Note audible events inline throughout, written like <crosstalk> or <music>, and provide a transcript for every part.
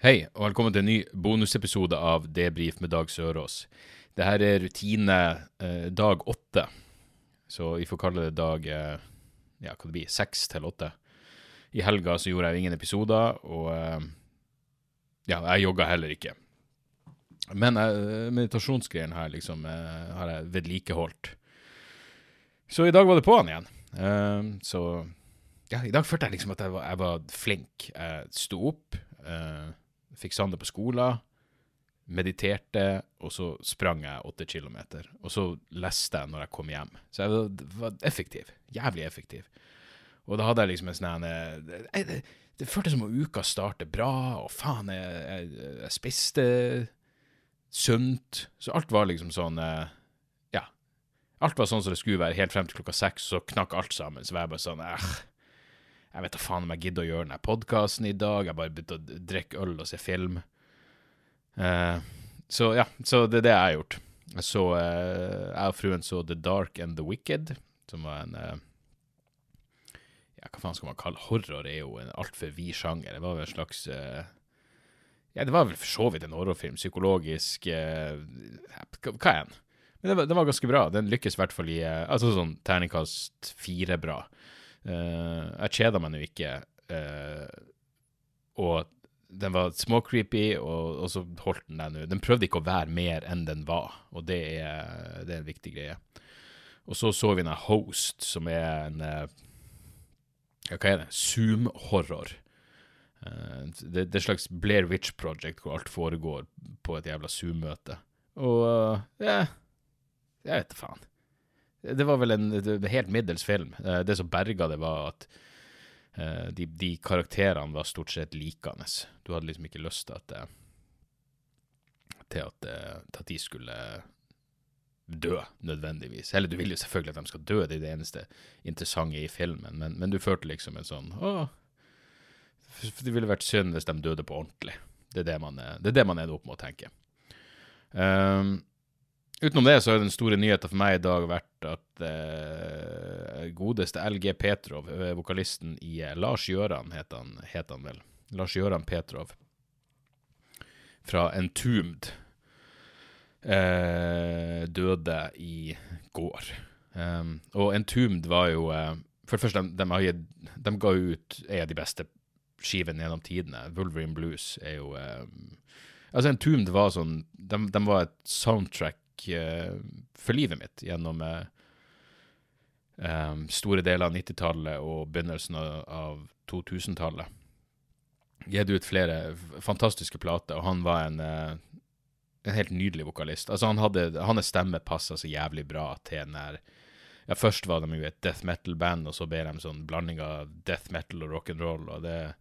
Hei, og velkommen til en ny bonusepisode av Debrif med Dag Sørås. Dette er rutine eh, dag åtte, så vi får kalle det dag eh, ja, hva det blir, seks til åtte. I helga så gjorde jeg ingen episoder, og eh, ja, jeg jogga heller ikke. Men eh, meditasjonsgreien her liksom eh, har jeg vedlikeholdt. Så i dag var det på'n igjen. Eh, så ja, i dag følte jeg liksom at jeg var, jeg var flink. Jeg sto opp. eh, fikk Sander på skolen, mediterte, og så sprang jeg åtte kilometer. Og så leste jeg når jeg kom hjem. Så jeg var, effektiv. Jævlig effektiv. Og da hadde jeg liksom en sånn en, det, det, føltes som om uka startet bra, og faen, jeg, jeg, jeg spiste sunt. Så alt var liksom sånn eh, Ja. Alt var sånn som det skulle være, helt frem til klokka seks, så knakk alt sammen. Så var jeg bare sånn eh, jeg vet da faen om jeg gidder å gjøre denne podkasten i dag. Jeg bare begynte å drikke øl og se film. Uh, så ja, så det er det jeg har gjort. Jeg så uh, Jeg og fruen så The Dark and the Wicked, som var en uh, Ja, hva faen skal man kalle Horror er jo en altfor vid sjanger. Det var vel en slags Ja, det var vel for så vidt en horrorfilm. Psykologisk Hva er den? Men det var, var ganske bra. Den lykkes i hvert fall i Altså sånn terningkast fire bra. Eh, jeg kjeda meg nå ikke, eh, og den var småcreepy, og, og så holdt den deg nå. Den prøvde ikke å være mer enn den var, og det er, det er en viktig greie. Og så så vi den Host, som er en eh, ja, Hva er det? Zoom-horror. Eh, det, det er et slags Blair Witch Project hvor alt foregår på et jævla Zoom-møte. Og eh, ja, jeg vet da faen. Det var vel en helt middels film. Eh, Det som berga det, var at eh, de, de karakterene var stort sett likende. Du hadde liksom ikke lyst til at eh, til at, til at de skulle dø, nødvendigvis. Eller du vil jo selvfølgelig at de skal dø, det er det eneste interessante i filmen, men, men du følte liksom en sånn Å, det ville vært synd hvis de døde på ordentlig. Det er det man, er- det er det man ender opp med å tenke. Um, Utenom det så har den store nyheten for meg i dag vært at eh, godeste LG Petrov, vokalisten i eh, Lars Gjøran, het han, het han vel. Lars Gjøran Petrov. Fra Entombed. Eh, døde i går. Um, og Entombed var jo eh, For det første, de, de, gitt, de ga ut en av de beste skivene gjennom tidene. Wolverine Blues er jo Altså, Entombed var sånn De, de var et soundtrack eh, for livet mitt gjennom eh, store deler av 90-tallet og begynnelsen av, av 2000-tallet. Gitt ut flere fantastiske plater, og han var en, eh, en helt nydelig vokalist. Altså, han hadde, hans stemme passa så jævlig bra til den der ja, Først var de jo et death metal-band, og så ble de sånn blanding av death metal og rock'n'roll. Og, det-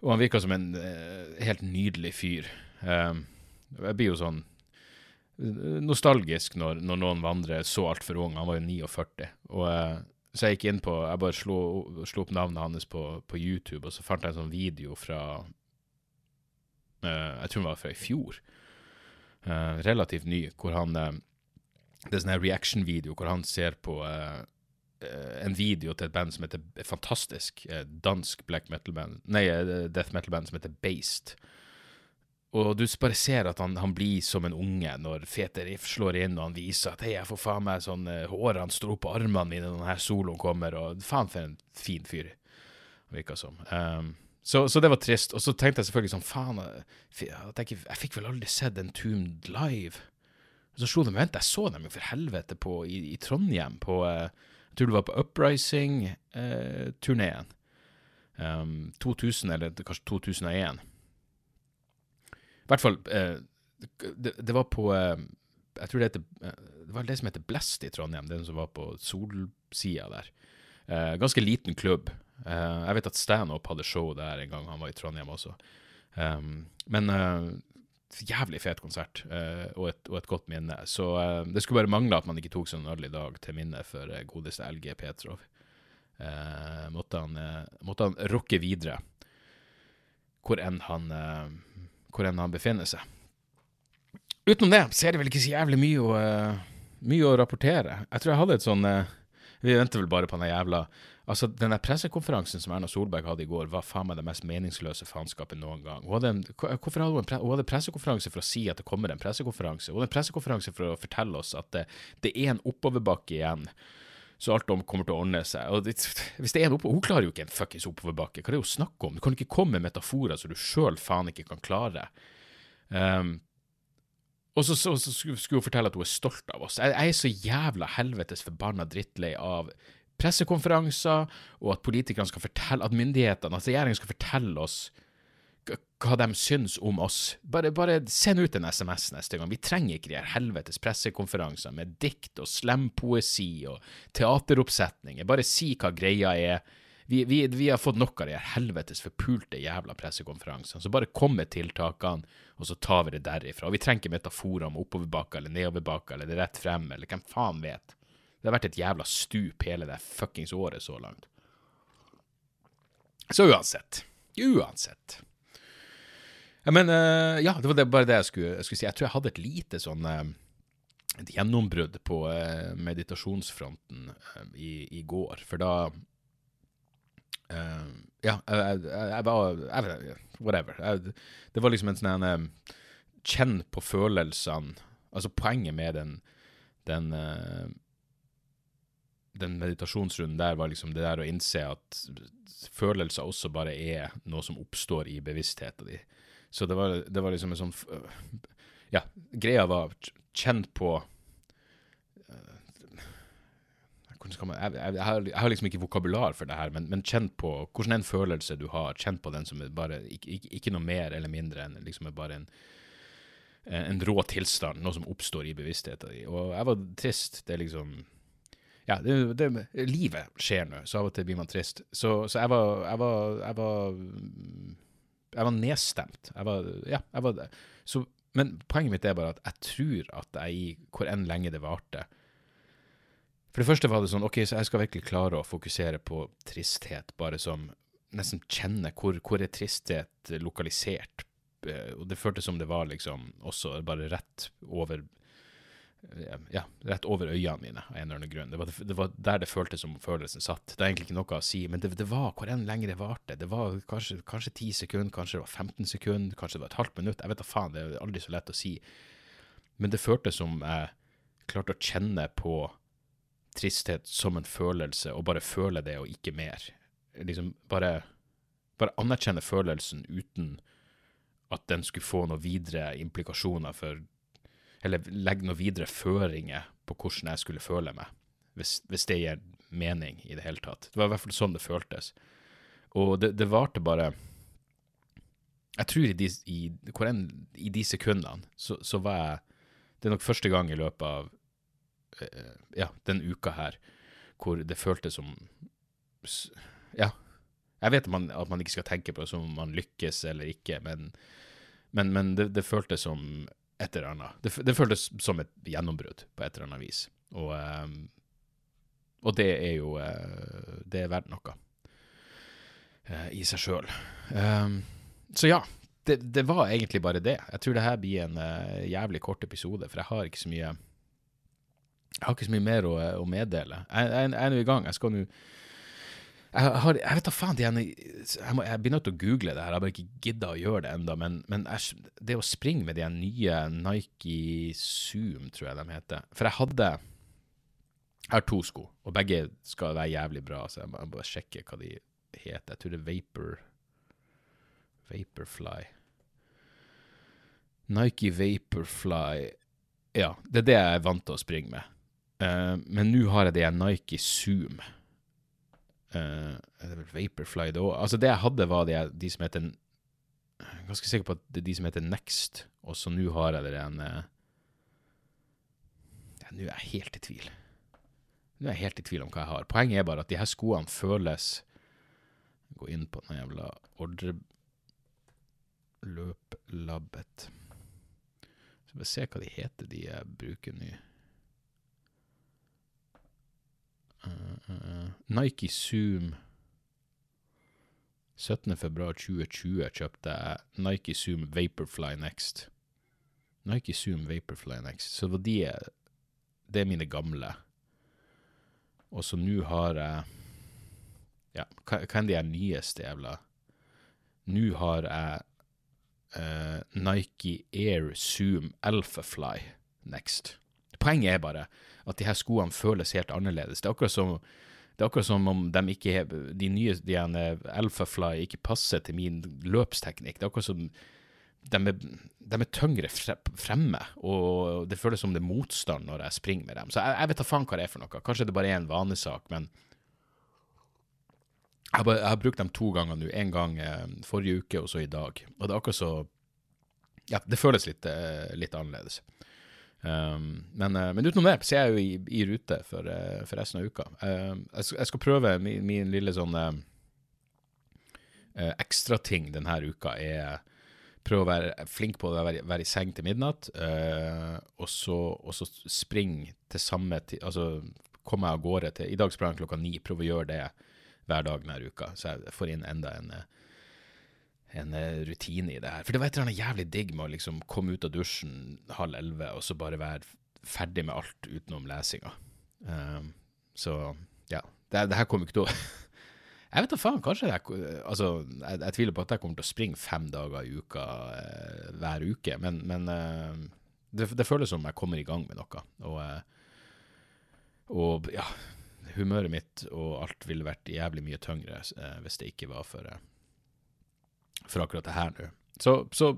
og han virka som en eh, helt nydelig fyr. Jeg blir jo sånn eh, nostalgisk når, når noen vandrer så altfor ung. Han var jo 49. Og, eh, så jeg gikk inn på Jeg bare slo, slo opp navnet hans på, på YouTube, og så fant jeg en sånn video fra eh, Jeg tror den var fra i fjor. Eh, relativt ny, hvor han Det er sånn her reaction-video hvor han ser på en video til et band som heter fantastisk dansk black metal-band Nei, death metal-band som heter Based. Og du bare ser at han, han blir som en unge når Fete Riff slår inn og han viser at hei, jeg får faen meg sånn eh, Hårene står opp på armene mine når denne soloen kommer, og faen for en fin fyr. Virka som. Um, så, så det var trist. Og så tenkte jeg selvfølgelig sånn faen jeg, jeg, ikke, jeg fikk vel aldri sett en Tombed live. Og så slo det meg, vent, jeg så dem jo for helvete på, i, i Trondheim på eh, Jeg tror det var på Uprising-turneen. um, 2000, eller kanskje 2001. I hvert fall eh, det, det var på eh, Jeg tror det heter eh, Det var det som heter Blest i Trondheim, den som var på solsida der. Ganske liten klubb. Jeg vet at Stanhope hadde show der en gang han var i Trondheim også. Um, men jævlig fet konsert, og, et, og, et, godt minne. Så det skulle bare mangle at man ikke tok seg en øl i dag til minne for godeste LG Petrov. måtte, han, måtte han rocke videre, hvor enn han, hvor enn han befinner seg. Utenom det så er det vel ikke så jævlig mye å, mye å rapportere. Jeg tror jeg hadde et sånn Vi venter vel bare på den jævla Altså, den der pressekonferansen som Erna Solberg hadde i går, var faen meg det mest meningsløse faenskapet noen gang. Hun hadde, en, hvorfor hadde hun, en pre, hun hadde pressekonferanse for å si at det kommer en pressekonferanse. Hun hadde en pressekonferanse for å fortelle oss at det, det er en oppoverbakke igjen, så alt om kommer til å ordne seg. Og det, <laughs> hvis det er en oppover, Hun klarer jo ikke en fuckings oppoverbakke. Hva er det hun snakker om? Du kan ikke komme med metaforer som du sjøl faen ikke kan klare. Um, og så, så, så, skulle hun fortelle at hun er stolt av oss. Jeg, jeg er så jævla helvetes forbanna drittlei av pressekonferanser, og at politikerne skal fortelle, at myndighetene, at regjeringen skal fortelle oss hva de syns om oss. Bare, bare send ut en SMS neste gang. Vi trenger ikke de her helvetes pressekonferanser med dikt og slampoesi og teateroppsetninger. Bare si hva greia er. Vi, vi, vi har fått nok av de her helvetes forpulte jævla pressekonferansene. Så bare kom med tiltakene, og så tar vi det derifra. Og vi trenger ikke metaforer om oppoverbakke eller nedoverbakke eller rett frem, eller hvem faen vet. Det har vært et jævla stup hele det fuckings året så langt. Så uansett. Uansett. Ja, men uh, ja, det var det, bare det jeg skulle, jeg skulle, si. Jeg tror jeg hadde et lite sånn uh, et gjennombrudd på uh, meditasjonsfronten i, i, går. For da Ja, jeg, var Whatever. det var liksom en sånn Kjenn på følelsene. Altså, poenget med den, den den meditasjonsrunden der var liksom det der å innse at følelser også bare er noe som oppstår i bevisstheten din. Så det var, det var liksom en sånn Ja, greia var kjent på eh, man, jeg, jeg, jeg, har, jeg, har, liksom ikke vokabular for det her, men, men kjent på hvordan en følelse du har. Kjent på den som er bare ikke, ikke, ikke noe mer eller mindre enn liksom bare en, en rå tilstand, noe som oppstår i bevisstheten din. Og jeg var trist. Det er liksom ja, det, det, livet skjer nå, så av og til blir man trist. Så, så var, jeg, var, jeg var Jeg var nedstemt. Jeg var Ja, jeg var. Så, men poenget mitt er bare at jeg tror at jeg i hvor enn lenge det varte For det første var det sånn OK, så jeg skal virkelig klare å fokusere på tristhet, bare som Nesten kjenne hvor, hvor er tristhet lokalisert. Eh, og det føltes som det var liksom også bare rett over ja, rett over øynene mine av en eller annen grunn. Det var, det var, der det føltes som følelsen satt. Det er egentlig ikke noe å si, men det, det var hvor enn lenge det varte. Det var kanskje, 10 sekunder, kanskje det var 15 sekunder, kanskje det var et halvt minutt. Jeg vet da faen, det er aldri så lett å si. Men det føltes som jeg klarte å kjenne på tristhet som en følelse, og bare føle det, og ikke mer. Liksom bare, bare anerkjenne følelsen uten at den skulle få noen videre implikasjoner for eller legge noen videre føringer på hvordan jeg skulle føle meg, hvis, hvis, det gir mening i det hele tatt. Det var i hvert fall sånn det føltes. Og det, det varte bare Jeg tror i de, i, en, i de sekundene så, så, var jeg Det er nok første gang i løpet av uh, ja, den uka her hvor det føltes som Ja. Jeg vet at man, at man ikke skal tenke på det som om man lykkes eller ikke, men, men, men det, det føltes som et eller annet. Det, det føltes som et gjennombrudd på et eller annet vis. Og, um, og det er jo uh, Det er verdt noe uh, i seg sjøl. Ehm, så ja, det, det, var egentlig bare det. Jeg tror det her blir en uh, jævlig kort episode, for jeg har ikke så mye Jeg har ikke så mye mer å, å meddele. Jeg, jeg, jeg er nå i gang. Jeg skal nå jeg, har, jeg vet da faen, jeg, jeg, jeg blir å google det her, jeg har bare ikke gidda å gjøre det ennå. Men, men jeg, det å springe med de nye Nike Zoom, tror jeg de heter For jeg hadde Jeg har to sko, og begge skal være jævlig bra, så jeg må bare sjekke hva de heter. Jeg tror det er Vapor Vaporfly. Nike Vaporfly Ja, det er det jeg er vant til å springe med. Uh, men nå har jeg de Nike Zoom. Uh, er det vel Vaporfly da Altså, det jeg hadde, var de, de som heter Jeg er ganske sikker på at det er de som heter Next, og så nå har jeg det en uh, ja, Nå er jeg helt i tvil. Nå er jeg helt i tvil om hva jeg har. Poenget er bare at de her skoene føles Gå inn på den jævla ordre Løplabbet. Så vi se hva de heter, de jeg bruker nå. Uh, uh, Nike Zoom 17.2.2020 kjøpte jeg Nike Zoom Vaporfly Next. Nike Zoom Vaporfly Next. Så var de Det er mine gamle. Og så nå har jeg Ja, hva er de nyeste jævla Nå har jeg uh, Nike Air Zoom Alphafly Next. Poenget er bare at de her skoene føles helt annerledes. Det er akkurat som, er akkurat som om de, ikke, de nye de Alphafly ikke passer til min løpsteknikk. Det er akkurat som de er, de er tyngre fremme, og det føles som det er motstand når jeg springer med dem. Så jeg, jeg vet da faen hva det er for noe. Kanskje det bare er en vanesak, men jeg bare, jeg har brukt dem to ganger nå. En gang eh, forrige uke, og så i dag. Og det er akkurat så Ja, det føles litt, eh, litt annerledes. Um, men, uh, men, utenom det så er jeg jo i, i rute for, uh, for, resten av uka. Uh, jeg, jeg, skal prøve min, min lille sånn ekstrating denne uka. er Prøve å være flink på å være, være i seng til midnatt, og så, og, så, springe til samme tid Altså komme av gårde til I dag sprang jeg klokka ni. Prøve å gjøre det hver dag denne uka, så jeg får inn enda en en eh, rutine i det her. For det var et eller annet jævlig digg med å liksom komme ut av dusjen halv elleve og så bare være ferdig med alt utenom lesinga. Um, så ja, det, det her kommer ikke til å <laughs> Jeg vet da faen, kanskje jeg, altså, jeg, jeg, tviler på at jeg kommer til å springe fem dager i uka eh, hver uke, men, men eh, det, det, føles som jeg kommer i gang med noe. Og, eh, og ja, humøret mitt og alt ville vært jævlig mye tyngre eh, hvis det ikke var for eh, for akkurat det her nå. Så, så,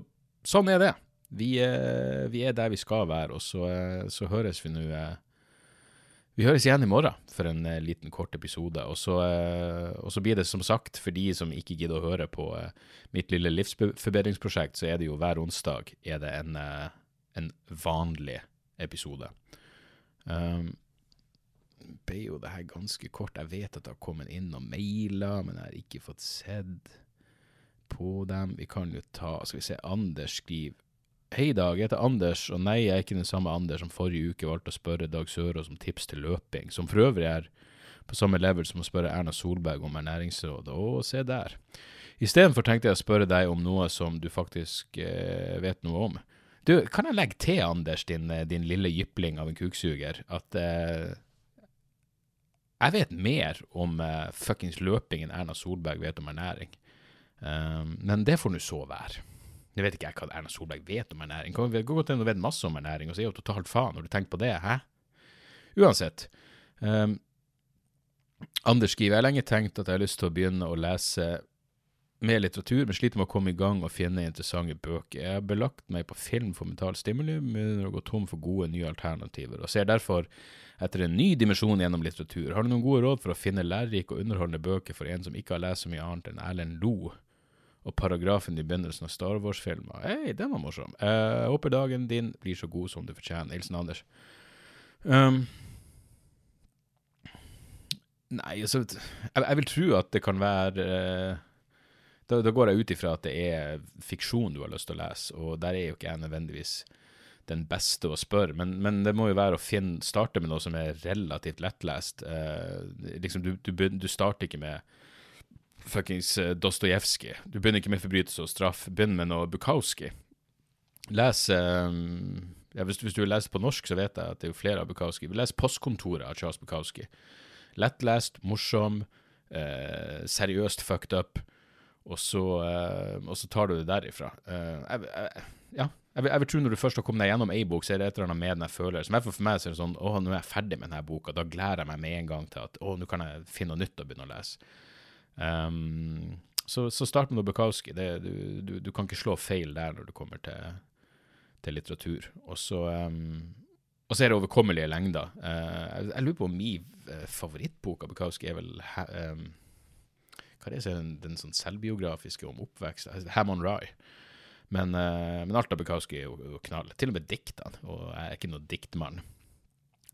sånn er det. Vi, eh, vi, er der vi skal være, og så, eh, så høres vi nå eh, Vi høres igjen i morgen for en liten, kort episode. Og så, og så, blir det som sagt, for de som ikke gidder å høre på mitt lille livsforbedringsprosjekt, så er det jo hver onsdag er det en, en vanlig episode. Um, ble jo det her ganske kort. Jeg vet at det har kommet inn noen mailer, men jeg har ikke fått sett på dem. Vi kan jo ta Skal vi se, Anders skriver Hei, Dag. Jeg heter Anders, og nei, jeg er ikke den samme Anders som forrige uke valgte å spørre Dag Sørås om tips til løping, som for øvrig er på samme level som å spørre Erna Solberg om ernæringsråd. Å, se der. Istedenfor tenkte jeg å spørre deg om noe som du faktisk eh, vet noe om. Du, kan jeg legge til, Anders, din, eh, din lille jypling av en kuksuger, at eh, jeg vet mer om eh, fuckings løping enn Erna Solberg vet om ernæring. Um, men det får nå så være. Jeg vet ikke jeg hva Erna Solberg vet om ernæring. Kan gå godt hende hun vet masse om ernæring, og så er hun totalt faen når du tenker på det. Hæ? Uansett. Um, Anders skriver jeg har lenge tenkt at jeg har lyst til å begynne å lese mer litteratur, men sliter med å komme i gang og finne interessante bøker. Jeg har belagt meg på film for mental stimuli, men å gå tom for gode, nye alternativer, og ser derfor etter en ny dimensjon gjennom litteratur. Har du noen gode råd for å finne lærerike og underholdende bøker for en som ikke har lest så mye annet enn Erlend Lo? Og paragrafen i begynnelsen av Star Wars-filmer. Hei, den var morsom. Uh, håper dagen din blir så god som du fortjener. Hilsen Anders. Um, nei, altså jeg, jeg, vil tro at det kan være uh, da, da, går jeg ut ifra at det er fiksjon du har lyst til å lese, og der er jo ikke jeg nødvendigvis den beste å spørre, men, men, det må jo være å finne, starte med noe som er relativt lettlest. Uh, liksom, du, du, du starter ikke med fuckings uh, Dostojevskij. Du begynner ikke med forbrytelse og straff. Begynn med noe Bukowski. Les um, ja, hvis, hvis, du leser på norsk, så vet jeg at det er flere av Bukowski. Leser Postkontoret av Charles Bukowski. Lettlest, morsom, uh, seriøst fucked up, og så, uh, og så, tar du det derifra. Jeg, jeg, ja, jeg jeg vil, tro når du først har kommet deg gjennom ei bok, så er det et eller annet med den jeg føler. Som for meg så er det sånn Å, nå er jeg ferdig med denne boka. Da gleder jeg meg med en gang til at å, nå kan jeg finne noe nytt å begynne å lese. Um, så, så, start med Bukowski. Det, du, du, du, kan ikke slå feil der når du kommer til, til litteratur. Og så, um, og så er det overkommelige lengder. Uh, jeg, jeg, lurer på om min uh, favorittbok av Bukowski er vel um, Hva er det den, den sånn selvbiografiske om oppvekst? Hammond Rye. Men, uh, men alt av Bukowski er jo knall. Til og med diktene. Og jeg er ikke noen diktmann.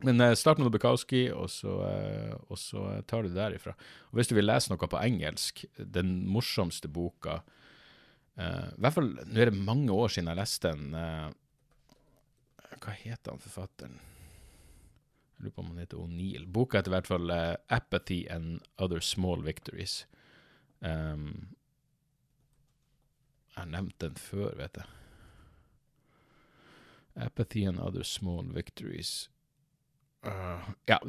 Men uh, start med Bukowski, og så, uh, og så tar du det derifra. Og hvis du vil lese noe på engelsk, den morsomste boka Uh, I hvert fall, Nå er det mange år siden jeg leste den. uh, Hva heter han forfatteren? Jeg lurer på om han heter O'Neill. Boka heter i hvert fall uh, 'Apathy and Other Small Victories'. Um, jeg har nevnt den før, vet jeg. 'Apathy and Other Small Victories'. Uh, ja,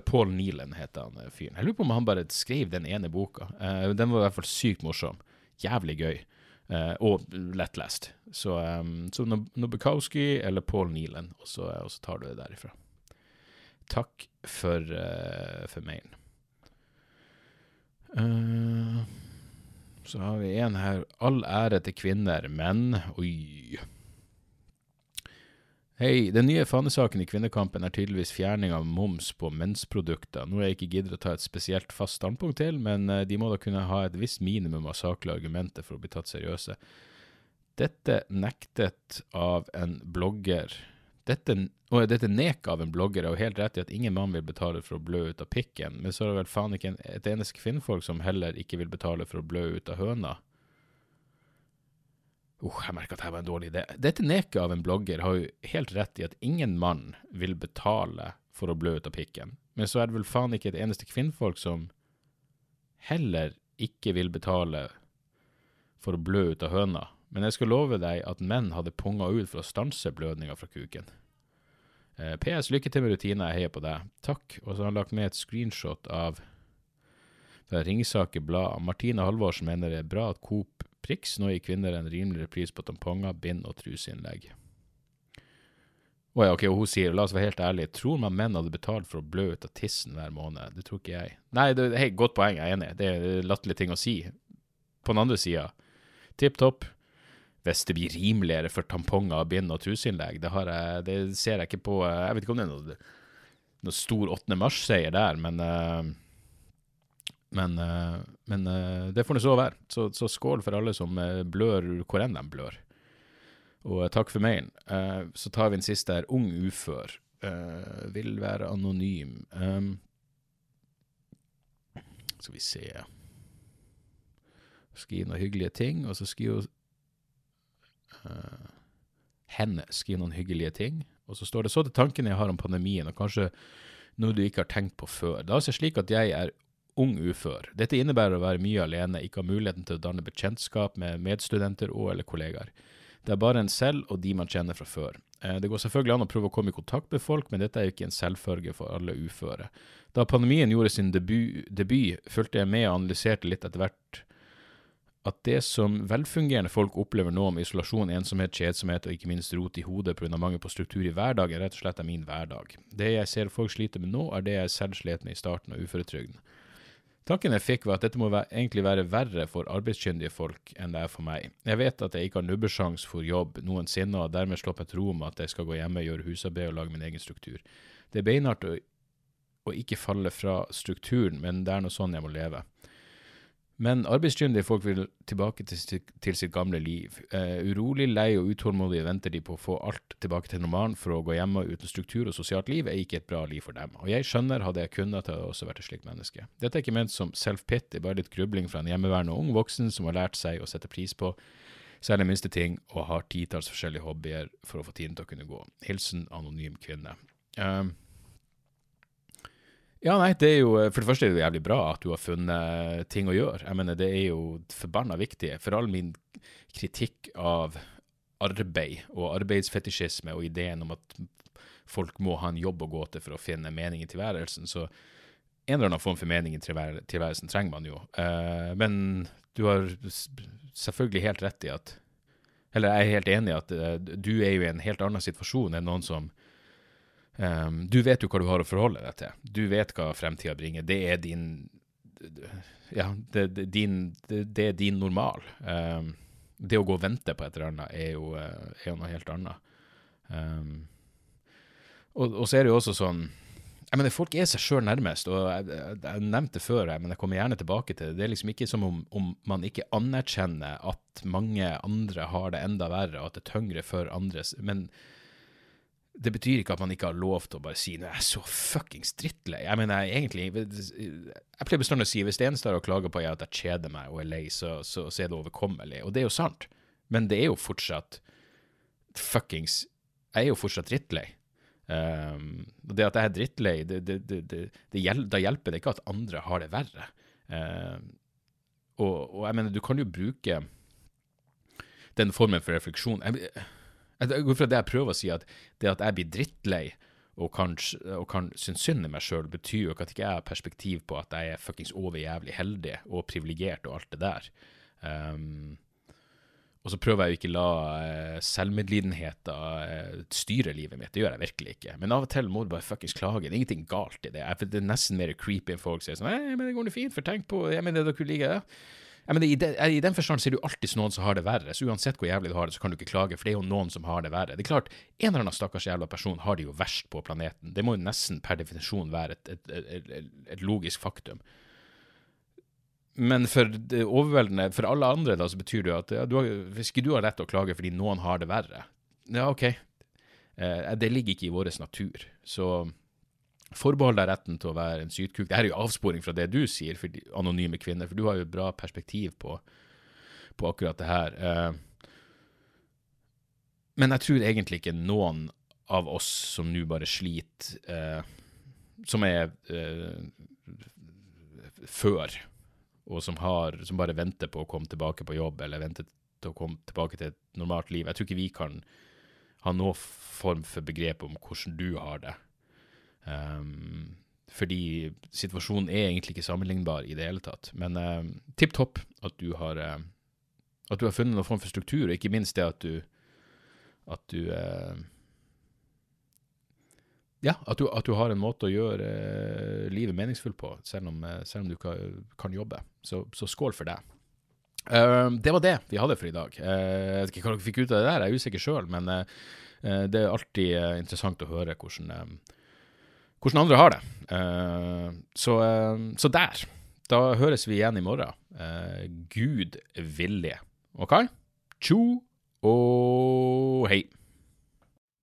Paul Neelan heter han fyren. Jeg lurer på om han bare skrev den ene boka. Uh, den var i hvert fall sykt morsom. Jævlig gøy. Uh, og lettlest. Så, um, så Nobukowski eller Paul Neelan, og og så, tar du det derifra. Takk for, for mailen. Så har vi en her. All ære til kvinner, men Oi. Hei, den nye fanesaken i Kvinnekampen er tydeligvis fjerning av moms på mensprodukter, noe jeg ikke gidder å ta et spesielt fast standpunkt til, men eh, de må da kunne ha et visst minimum av saklige argumenter for å bli tatt seriøse. Dette nektet av en blogger dette, og dette nek av en blogger er jo helt rett i at ingen mann vil betale for å blø ut av pikken, men så er det vel faen ikke et eneste kvinnfolk som heller ikke vil betale for å blø ut av høna. Uh, jeg merker at det var en dårlig idé. Dette neket av en blogger har jo helt rett i at ingen mann vil betale for å blø ut av pikken. Men så er det vel faen ikke et eneste kvinnfolk som heller ikke vil betale for å blø ut av høna. Men jeg skal love deg at menn hadde punga ut for å stanse blødninga fra kuken. Eh, PS, lykke til med rutina, jeg heier på deg. Takk. Og så har han lagt med et screenshot av fra Ringsaker Blad. Martine Halvorsen mener det er bra at Coop Prix nå gir kvinner en rimeligere pris på tamponger, bind og truseinnlegg. Oh ja, ok, og hun sier, la oss være helt ærlige, tror man menn hadde betalt for å blø ut av tissen hver måned? Det tror ikke jeg. Nei, det er godt poeng, jeg er enig. Det er latterlig ting å si. På den andre sida, tipp topp. Hvis det blir rimeligere for tamponger, bind og truseinnlegg, det, det, ser jeg ikke på Jeg vet ikke om det er noe, noe stor 8. mars-seier der, men uh, men, eh, men eh, det får nå så være. Så, så, skål for alle som eh, blør hvor enn de blør. Og takk for mailen. Så tar vi en siste her. Ung ufør. Vil være anonym. Skal vi se Skriv noen hyggelige ting, og så skriver uh, Henne skriver noen hyggelige ting. Og så står det så til tankene jeg har om pandemien, og kanskje noe du ikke har tenkt på før. Det er altså slik at jeg er ung ufør. Dette innebærer å være mye alene, ikke ha muligheten til å danne bekjentskap med medstudenter og eller kollegaer. Det er bare en selv og de man kjenner fra før. Eh, det går selvfølgelig an å prøve å komme i kontakt med folk, men dette er jo ikke en selvfølge for alle uføre. Da pandemien gjorde sin debut, debut fulgte jeg med og analyserte litt etter hvert at det som velfungerende folk opplever nå om isolasjon, ensomhet, kjedsomhet og ikke minst rot i hodet pga. mangel på struktur i hverdagen, rett og slett er min hverdag. Det jeg ser folk sliter med nå, er det jeg selv slet med i starten av uføretrygden. Tanken jeg fikk, var at dette må være, egentlig være verre for arbeidskyndige folk enn det er for meg. Jeg vet at jeg ikke har nubbesjans for jobb noensinne, og dermed til ro med at jeg skal gå hjemme, gjøre husarbeid og lage min egen struktur. Det er beinhardt å, å ikke falle fra strukturen, men det er nå sånn jeg må leve. Men arbeidskyndige folk vil tilbake til, til sitt gamle liv. Eh, urolig, lei og utålmodige venter de på å få alt tilbake til normalen for å gå hjemme uten struktur og sosialt liv er ikke et bra liv for dem. Og jeg skjønner, hadde jeg kunnet, hadde jeg også vært et slikt menneske. Dette er ikke ment som self-pity, bare litt grubling fra en hjemmeværende ung voksen som har lært seg å sette pris på særlig minste ting, og har titalls forskjellige hobbyer for å få tiden til å kunne gå. Hilsen anonym kvinne. Uh, ja, nei, det er jo For det første er det jævlig bra at du har funnet ting å gjøre. Jeg mener, det er jo forbanna viktig. For all min kritikk av arbeid og arbeidsfetisjisme og ideen om at folk må ha en jobb å gå til for å finne mening i tilværelsen, så en eller annen form for mening i tilværelsen trenger man jo. Uh, men du har selvfølgelig helt rett i at Eller jeg er helt enig i at uh, du er jo i en helt annen situasjon enn noen som Um, du vet jo hva du har å forholde deg til. Du vet hva fremtida bringer. Det er din Ja, det, det, din, det, det er din normal. Um, det å gå og vente på et eller annet er jo, eh, er jo noe helt annet. Um, og, og, så er det jo også sånn jeg mener, Folk er seg sjøl nærmest, og jeg, jeg, jeg nevnte det før, men jeg kommer gjerne tilbake til det. Det er liksom ikke som om, om, man ikke anerkjenner at mange andre har det enda verre, og at det er tyngre for andres. Men det betyr ikke at man ikke har lov til å bare si 'nå er så fuckings drittlei'. Jeg mener, jeg egentlig Jeg pleier bestandig å si hvis det eneste jeg har å klage på, er at jeg kjeder meg og er lei, så, så, så, er det overkommelig. Og det er jo sant. men det er jo fortsatt fuckings Jeg er jo fortsatt drittlei. Um, det at jeg er drittlei, det, det, det, hjel da hjelper det ikke at andre har det verre. Um, og, og, jeg mener, du kan jo bruke den formen for refleksjon jeg, jeg går fra det jeg prøver å si, at det at jeg blir drittlei og kan, og kan synes synd i meg sjøl, betyr jo ikke at jeg har perspektiv på at jeg er fuckings overjævlig heldig og privilegert og alt det der. Um, og så prøver jeg jo ikke la uh, selvmedlidenheten uh, styre livet mitt. Det gjør jeg virkelig ikke. Men av og til må du bare fuckings klage. Det er ingenting galt i det. Det er nesten mer creepy enn folk sier sånn Nei, men det går nå fint, for tenk på Jeg mener, dere liker det. Ja, men i, den, forstand ser du alltid noen som har det verre. Så uansett hvor jævlig du har det, så kan du ikke klage, for det er jo noen som har det verre. Det er klart, En eller annen stakkars jævla person har det jo verst på planeten. Det må jo nesten per definisjon være et, et, et, et logisk faktum. Men for det overveldende, for alle andre da, så betyr det jo at ja, har, hvis ikke du har rett til å klage fordi noen har det verre, ja, OK. Eh, det ligger ikke i vår natur. Så Forbehold deg retten til å være en sytkuk. Det er jo avsporing fra det du sier, for de anonyme kvinner, for du har jo et bra perspektiv på, på akkurat det her. Eh, men jeg tror egentlig ikke noen av oss som nå bare sliter, eh, som er eh, før, og som, har, som bare venter på å komme tilbake på jobb, eller venter til å komme tilbake til et normalt liv. Jeg tror ikke vi kan ha noen form for begrep om hvordan du har det. Um, fordi situasjonen er egentlig ikke sammenlignbar i det hele tatt. Men uh, tipp topp at du har uh, at du har funnet noen form for struktur, og ikke minst det at du at du uh, ja, at du, at du, har en måte å gjøre uh, livet meningsfullt på, selv om, uh, selv om du kan, kan jobbe. Så, så, skål for det. Uh, det var det vi hadde for i dag. jeg vet ikke hva dere fikk ut av det der, jeg er usikker sjøl, men det er alltid interessant å høre hvordan hvordan andre har det. Uh, så, uh, så, der. Da høres vi igjen i morgen. Uh, Gud vilje. OK? Tjo og hei.